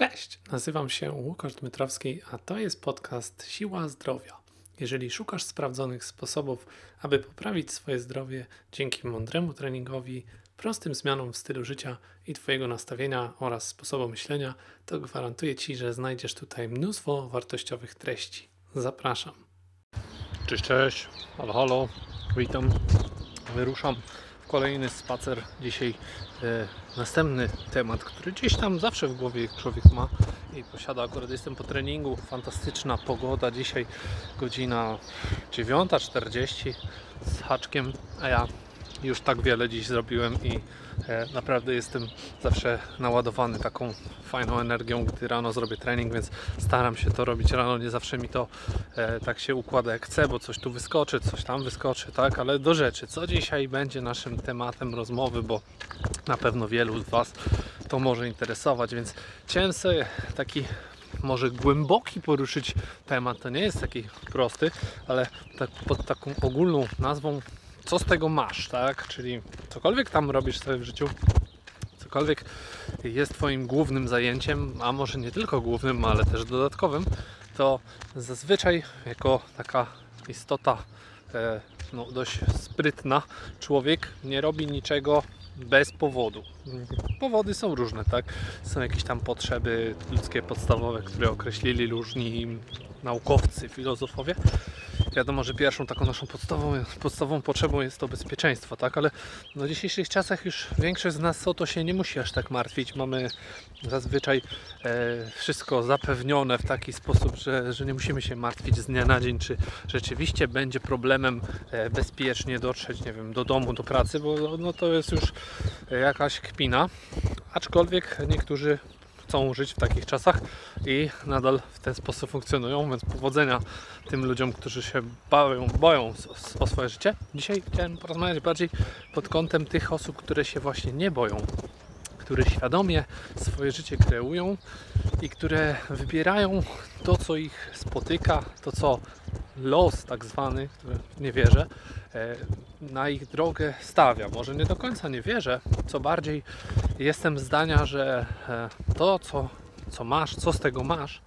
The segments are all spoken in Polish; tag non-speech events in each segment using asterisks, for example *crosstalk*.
Cześć, nazywam się Łukasz Dmytrowski, a to jest podcast Siła Zdrowia. Jeżeli szukasz sprawdzonych sposobów, aby poprawić swoje zdrowie dzięki mądremu treningowi, prostym zmianom w stylu życia i Twojego nastawienia oraz sposobu myślenia, to gwarantuję Ci, że znajdziesz tutaj mnóstwo wartościowych treści. Zapraszam. Cześć, cześć, halo, halo, witam. Wyruszam kolejny spacer. Dzisiaj e, następny temat, który gdzieś tam zawsze w głowie człowiek ma i posiada. Akurat jestem po treningu, fantastyczna pogoda. Dzisiaj godzina 9.40 z haczkiem, a ja już tak wiele dziś zrobiłem i e, naprawdę jestem zawsze naładowany taką fajną energią, gdy rano zrobię trening, więc staram się to robić rano. Nie zawsze mi to e, tak się układa jak chcę, bo coś tu wyskoczy, coś tam wyskoczy, tak? Ale do rzeczy, co dzisiaj będzie naszym tematem rozmowy, bo na pewno wielu z Was to może interesować, więc chciałem sobie taki może głęboki poruszyć temat. To nie jest taki prosty, ale tak pod taką ogólną nazwą co z tego masz, tak? Czyli cokolwiek tam robisz sobie w życiu, cokolwiek jest Twoim głównym zajęciem, a może nie tylko głównym, ale też dodatkowym, to zazwyczaj jako taka istota e, no, dość sprytna, człowiek nie robi niczego bez powodu. Powody są różne, tak? Są jakieś tam potrzeby ludzkie podstawowe, które określili różni naukowcy, filozofowie. Wiadomo, że pierwszą taką naszą podstawową, podstawową potrzebą jest to bezpieczeństwo, tak? Ale w dzisiejszych czasach już większość z nas o to się nie musi aż tak martwić. Mamy zazwyczaj e, wszystko zapewnione w taki sposób, że, że nie musimy się martwić z dnia na dzień, czy rzeczywiście będzie problemem e, bezpiecznie dotrzeć, nie wiem, do domu, do pracy, bo no, to jest już jakaś kpina. Aczkolwiek niektórzy chcą żyć w takich czasach i nadal w ten sposób funkcjonują, więc powodzenia tym ludziom, którzy się bawią, boją o swoje życie. Dzisiaj chciałem porozmawiać bardziej pod kątem tych osób, które się właśnie nie boją, które świadomie swoje życie kreują i które wybierają to, co ich spotyka, to, co los tak zwany, który nie wierzę, e, na ich drogę stawia. Może nie do końca nie wierzę, co bardziej jestem zdania, że e, to, co, co masz, co z tego masz,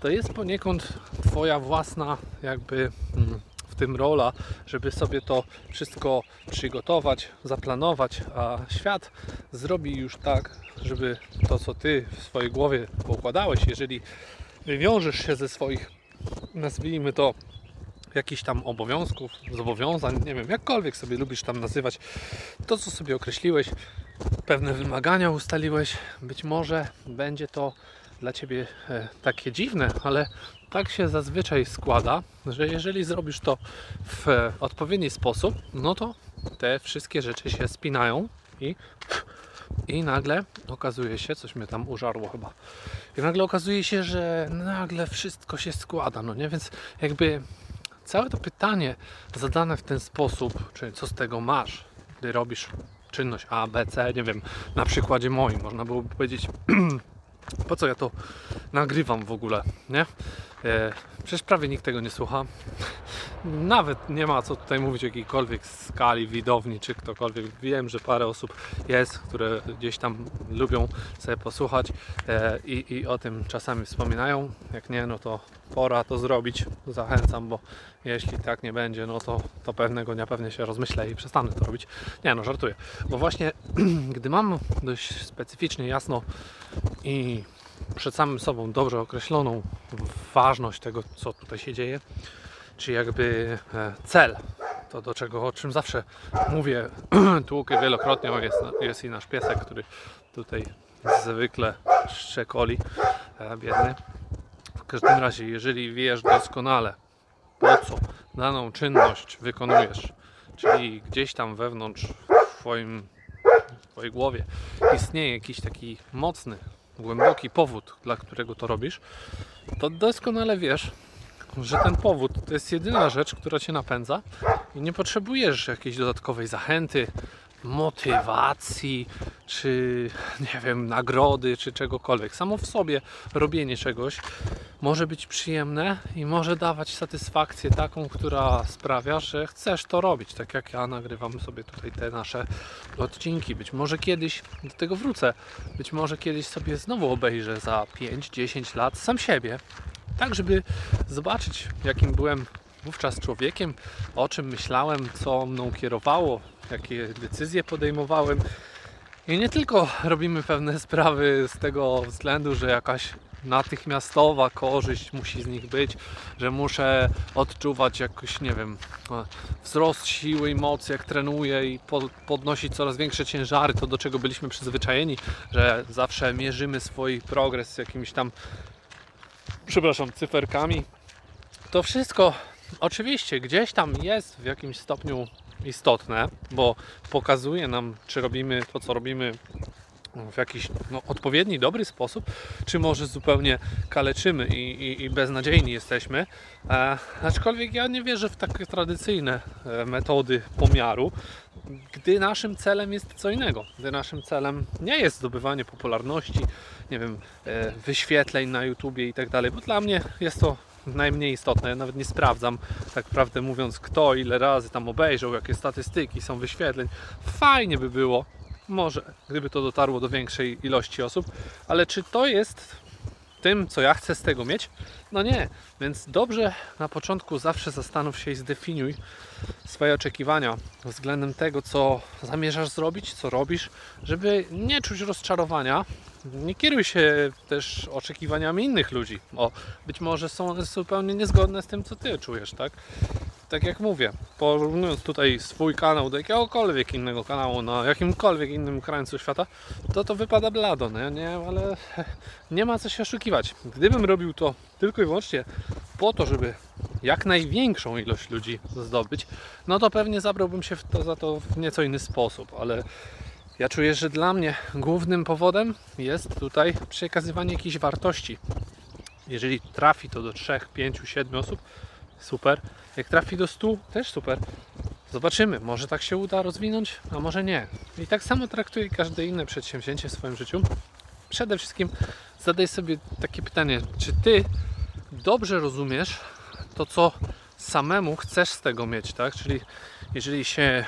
to jest poniekąd Twoja własna jakby mm, w tym rola, żeby sobie to wszystko przygotować, zaplanować, a świat zrobi już tak, żeby to, co Ty w swojej głowie układałeś, jeżeli wywiążesz się ze swoich, nazwijmy to, jakichś tam obowiązków, zobowiązań, nie wiem, jakkolwiek sobie lubisz tam nazywać, to co sobie określiłeś, pewne wymagania ustaliłeś, być może będzie to dla Ciebie e, takie dziwne, ale tak się zazwyczaj składa, że jeżeli zrobisz to w odpowiedni sposób, no to te wszystkie rzeczy się spinają i, i nagle okazuje się, coś mnie tam użarło chyba, i nagle okazuje się, że nagle wszystko się składa, no nie? Więc jakby całe to pytanie zadane w ten sposób, czyli co z tego masz, gdy robisz czynność A, B, C, nie wiem, na przykładzie moim, można byłoby powiedzieć, *clears throat* po co ja to nagrywam w ogóle, nie? E, przecież prawie nikt tego nie słucha. Nawet nie ma co tutaj mówić o jakiejkolwiek skali widowni, czy ktokolwiek. Wiem, że parę osób jest, które gdzieś tam lubią sobie posłuchać e, i, i o tym czasami wspominają. Jak nie, no to pora to zrobić. Zachęcam, bo jeśli tak nie będzie, no to, to pewnego dnia pewnie się rozmyślę i przestanę to robić. Nie, no żartuję. Bo właśnie, *clears throat* gdy mam dość specyficznie, jasno i przed samym sobą dobrze określoną ważność tego, co tutaj się dzieje, czy jakby e, cel, to do czego, o czym zawsze mówię, *clears throat* tłukę wielokrotnie, jest, jest i nasz piesek, który tutaj zwykle szczekoli, e, biedny. W każdym razie, jeżeli wiesz doskonale, po co daną czynność wykonujesz, czyli gdzieś tam wewnątrz w twoim, w twojej głowie istnieje jakiś taki mocny głęboki powód, dla którego to robisz, to doskonale wiesz, że ten powód to jest jedyna rzecz, która cię napędza i nie potrzebujesz jakiejś dodatkowej zachęty, motywacji, czy nie wiem, nagrody, czy czegokolwiek. Samo w sobie robienie czegoś może być przyjemne i może dawać satysfakcję taką, która sprawia, że chcesz to robić. Tak jak ja nagrywam sobie tutaj te nasze odcinki. Być może kiedyś do tego wrócę. Być może kiedyś sobie znowu obejrzę za 5-10 lat sam siebie. Tak, żeby zobaczyć, jakim byłem wówczas człowiekiem, o czym myślałem, co mną kierowało, jakie decyzje podejmowałem. I nie tylko robimy pewne sprawy z tego względu, że jakaś natychmiastowa korzyść musi z nich być, że muszę odczuwać jakoś, nie wiem, wzrost siły i mocy, jak trenuję i podnosić coraz większe ciężary, to do czego byliśmy przyzwyczajeni, że zawsze mierzymy swój progres z jakimiś tam, przepraszam, cyferkami. To wszystko oczywiście gdzieś tam jest w jakimś stopniu istotne, bo pokazuje nam, czy robimy to, co robimy w jakiś no, odpowiedni, dobry sposób, czy może zupełnie kaleczymy i, i, i beznadziejni jesteśmy. E, aczkolwiek ja nie wierzę w takie tradycyjne e, metody pomiaru, gdy naszym celem jest co innego. Gdy naszym celem nie jest zdobywanie popularności, nie wiem, e, wyświetleń na YouTubie i tak dalej, bo dla mnie jest to najmniej istotne. Ja nawet nie sprawdzam, tak prawdę mówiąc, kto ile razy tam obejrzał, jakie statystyki są wyświetleń. Fajnie by było, może, gdyby to dotarło do większej ilości osób, ale czy to jest tym, co ja chcę z tego mieć? No nie, więc dobrze na początku zawsze zastanów się i zdefiniuj swoje oczekiwania względem tego, co zamierzasz zrobić, co robisz, żeby nie czuć rozczarowania. Nie kieruj się też oczekiwaniami innych ludzi, bo być może są one zupełnie niezgodne z tym, co ty czujesz, tak? Tak jak mówię, porównując tutaj swój kanał do jakiegokolwiek innego kanału na jakimkolwiek innym krańcu świata, to to wypada blado, nie? nie? Ale nie ma co się oszukiwać. Gdybym robił to tylko i wyłącznie po to, żeby jak największą ilość ludzi zdobyć, no to pewnie zabrałbym się to, za to w nieco inny sposób, ale ja czuję, że dla mnie głównym powodem jest tutaj przekazywanie jakiejś wartości. Jeżeli trafi to do 3, 5, 7 osób, super. Jak trafi do 100, też super. Zobaczymy, może tak się uda rozwinąć, a może nie. I tak samo traktuję każde inne przedsięwzięcie w swoim życiu. Przede wszystkim zadaj sobie takie pytanie, czy ty dobrze rozumiesz to, co samemu chcesz z tego mieć, tak? Czyli jeżeli się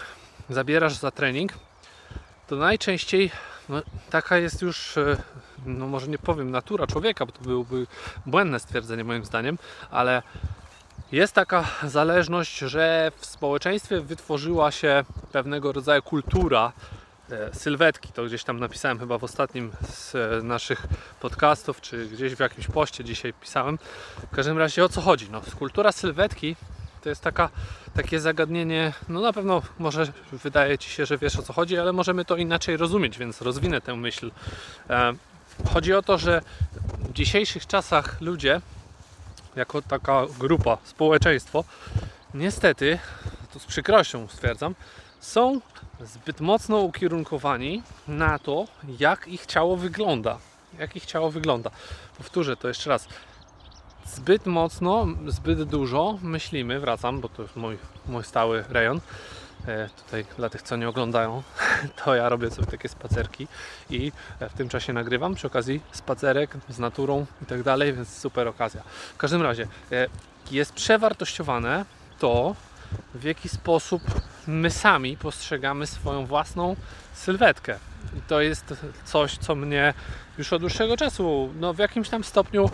zabierasz za trening, to najczęściej no, taka jest już, e, no może nie powiem, natura człowieka, bo to byłoby błędne stwierdzenie moim zdaniem, ale jest taka zależność, że w społeczeństwie wytworzyła się pewnego rodzaju kultura e, sylwetki. To gdzieś tam napisałem chyba w ostatnim z e, naszych podcastów, czy gdzieś w jakimś poście dzisiaj pisałem. W każdym razie o co chodzi? No, kultura sylwetki to jest taka, takie zagadnienie, no na pewno może wydaje Ci się, że wiesz o co chodzi, ale możemy to inaczej rozumieć, więc rozwinę tę myśl. E, chodzi o to, że w dzisiejszych czasach ludzie jako taka grupa, społeczeństwo, niestety, to z przykrością stwierdzam, są zbyt mocno ukierunkowani na to, jak ich ciało wygląda. Jak ich ciało wygląda. Powtórzę to jeszcze raz. Zbyt mocno, zbyt dużo myślimy, wracam, bo to jest mój, mój stały rejon, tutaj dla tych, co nie oglądają, *laughs* to ja robię sobie takie spacerki i w tym czasie nagrywam. Przy okazji spacerek z naturą i tak dalej, więc super okazja. W każdym razie e, jest przewartościowane to, w jaki sposób my sami postrzegamy swoją własną sylwetkę. I to jest coś, co mnie już od dłuższego czasu, no w jakimś tam stopniu,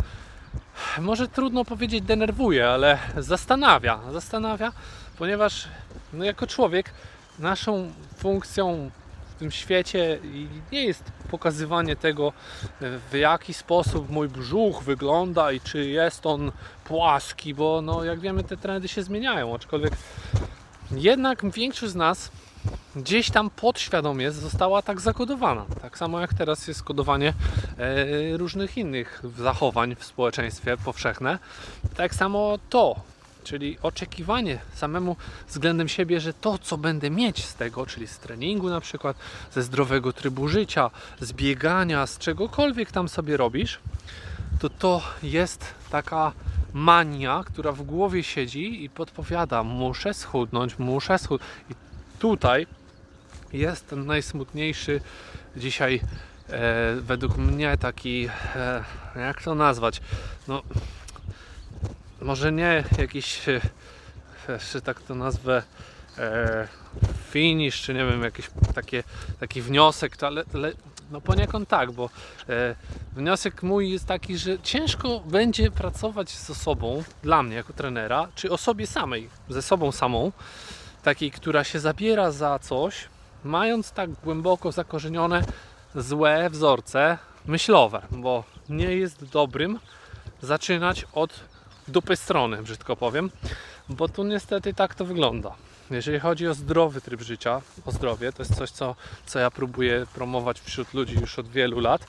może trudno powiedzieć denerwuje, ale zastanawia. Zastanawia, ponieważ no jako człowiek naszą funkcją w tym świecie nie jest pokazywanie tego, w jaki sposób mój brzuch wygląda i czy jest on płaski, bo no, jak wiemy, te trendy się zmieniają, aczkolwiek jednak większość z nas gdzieś tam podświadomie została tak zakodowana. Tak samo jak teraz jest kodowanie e, różnych innych zachowań w społeczeństwie powszechne, tak samo to Czyli oczekiwanie samemu względem siebie, że to, co będę mieć z tego, czyli z treningu na przykład, ze zdrowego trybu życia, z biegania, z czegokolwiek tam sobie robisz, to to jest taka mania, która w głowie siedzi i podpowiada: muszę schudnąć, muszę schudnąć. I tutaj jest ten najsmutniejszy dzisiaj e, według mnie taki, e, jak to nazwać, no może nie jakiś, e, jeszcze tak to nazwę, e, finish, czy nie wiem, jakiś takie, taki wniosek, to ale, ale no poniekąd tak, bo e, wniosek mój jest taki, że ciężko będzie pracować z osobą, dla mnie jako trenera, czy osobie samej, ze sobą samą, takiej, która się zabiera za coś, mając tak głęboko zakorzenione złe wzorce myślowe, bo nie jest dobrym zaczynać od dupy strony, brzydko powiem, bo tu niestety tak to wygląda. Jeżeli chodzi o zdrowy tryb życia, o zdrowie, to jest coś, co, co ja próbuję promować wśród ludzi już od wielu lat,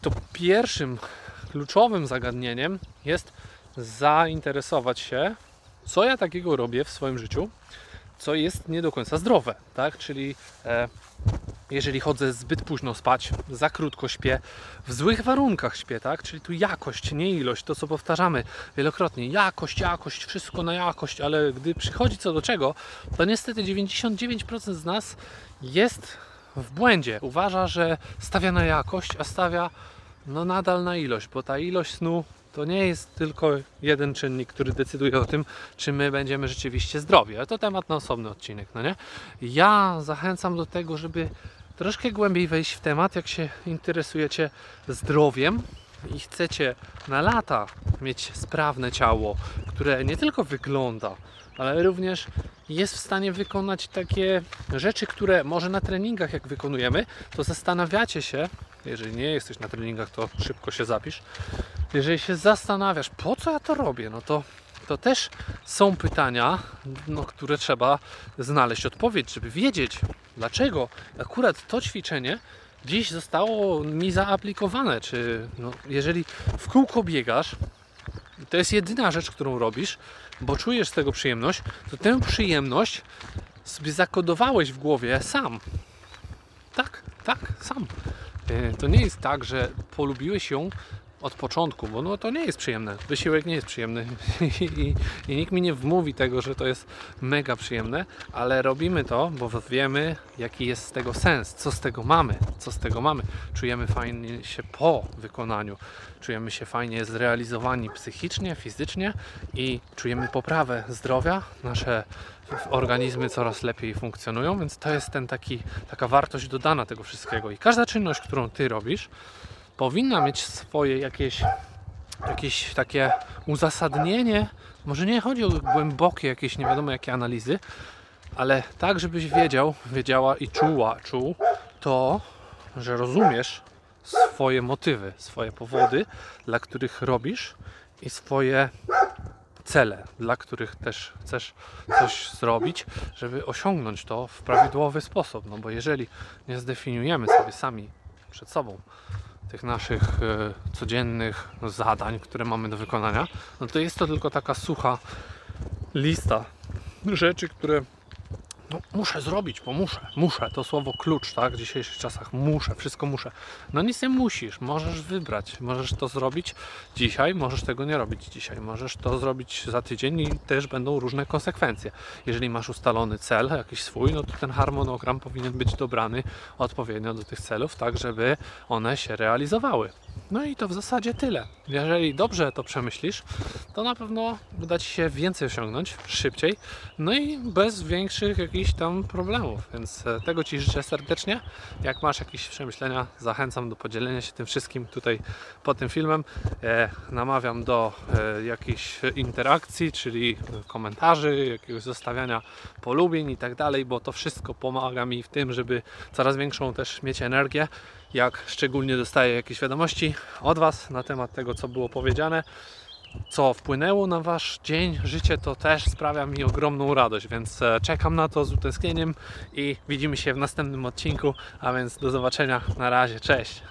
to pierwszym kluczowym zagadnieniem jest zainteresować się, co ja takiego robię w swoim życiu, co jest nie do końca zdrowe, tak? Czyli e, jeżeli chodzę zbyt późno spać, za krótko śpię, w złych warunkach śpię, tak? Czyli tu jakość, nie ilość, to co powtarzamy wielokrotnie. Jakość, jakość, wszystko na jakość, ale gdy przychodzi co do czego, to niestety 99% z nas jest w błędzie. Uważa, że stawia na jakość, a stawia no nadal na ilość, bo ta ilość snu to nie jest tylko jeden czynnik, który decyduje o tym, czy my będziemy rzeczywiście zdrowi. Ale to temat na osobny odcinek, no nie? Ja zachęcam do tego, żeby troszkę głębiej wejść w temat, jak się interesujecie zdrowiem i chcecie na lata mieć sprawne ciało, które nie tylko wygląda, ale również jest w stanie wykonać takie rzeczy, które może na treningach jak wykonujemy, to zastanawiacie się, jeżeli nie jesteś na treningach, to szybko się zapisz. Jeżeli się zastanawiasz, po co ja to robię, no to, to też są pytania, no, które trzeba znaleźć odpowiedź, żeby wiedzieć, dlaczego akurat to ćwiczenie dziś zostało mi zaaplikowane. Czy no, jeżeli w kółko biegasz, to jest jedyna rzecz, którą robisz, bo czujesz z tego przyjemność, to tę przyjemność sobie zakodowałeś w głowie sam. Tak, tak, sam. E, to nie jest tak, że polubiłeś ją od początku, bo no to nie jest przyjemne. Wysiłek nie jest przyjemny I, *laughs* i, i, nikt mi nie wmówi tego, że to jest mega przyjemne, ale robimy to, bo wiemy, jaki jest z tego sens, co z tego mamy, co z tego mamy. Czujemy fajnie się po wykonaniu, czujemy się fajnie zrealizowani psychicznie, fizycznie i czujemy poprawę zdrowia. Nasze organizmy coraz lepiej funkcjonują, więc to jest ten taki, taka wartość dodana tego wszystkiego. I każda czynność, którą ty robisz, powinna mieć swoje jakieś, jakieś takie uzasadnienie. Może nie chodzi o głębokie jakieś nie wiadomo jakie analizy, ale tak, żebyś wiedział, wiedziała i czuła, czuł to, że rozumiesz swoje motywy, swoje powody, dla których robisz i swoje cele, dla których też chcesz coś zrobić, żeby osiągnąć to w prawidłowy sposób. No bo jeżeli nie zdefiniujemy sobie sami przed sobą tych naszych e, codziennych zadań, które mamy do wykonania, no to jest to tylko taka sucha lista rzeczy, które no, muszę zrobić, bo muszę, muszę, to słowo klucz, tak, w dzisiejszych czasach, muszę, wszystko muszę. No nic nie musisz, możesz wybrać, możesz to zrobić dzisiaj, możesz tego nie robić dzisiaj, możesz to zrobić za tydzień i też będą różne konsekwencje. Jeżeli masz ustalony cel, jakiś swój, no to ten harmonogram powinien być dobrany odpowiednio do tych celów, tak żeby one się realizowały. No i to w zasadzie tyle. Jeżeli dobrze to przemyślisz, to na pewno uda Ci się więcej osiągnąć, szybciej, no i bez większych jakichś tam problemów. Więc e, tego Ci życzę serdecznie. Jak masz jakieś przemyślenia, zachęcam do podzielenia się tym wszystkim tutaj pod tym filmem. E, namawiam do e, jakiejś interakcji, czyli komentarzy, jakiegoś zostawiania polubień i tak dalej, bo to wszystko pomaga mi w tym, żeby coraz większą też mieć energię jak szczególnie dostaję jakieś wiadomości od Was na temat tego, co było powiedziane, co wpłynęło na Wasz dzień, życie, to też sprawia mi ogromną radość, więc e, czekam na to z utęsknieniem i widzimy się w następnym odcinku, a więc do zobaczenia, na razie, cześć!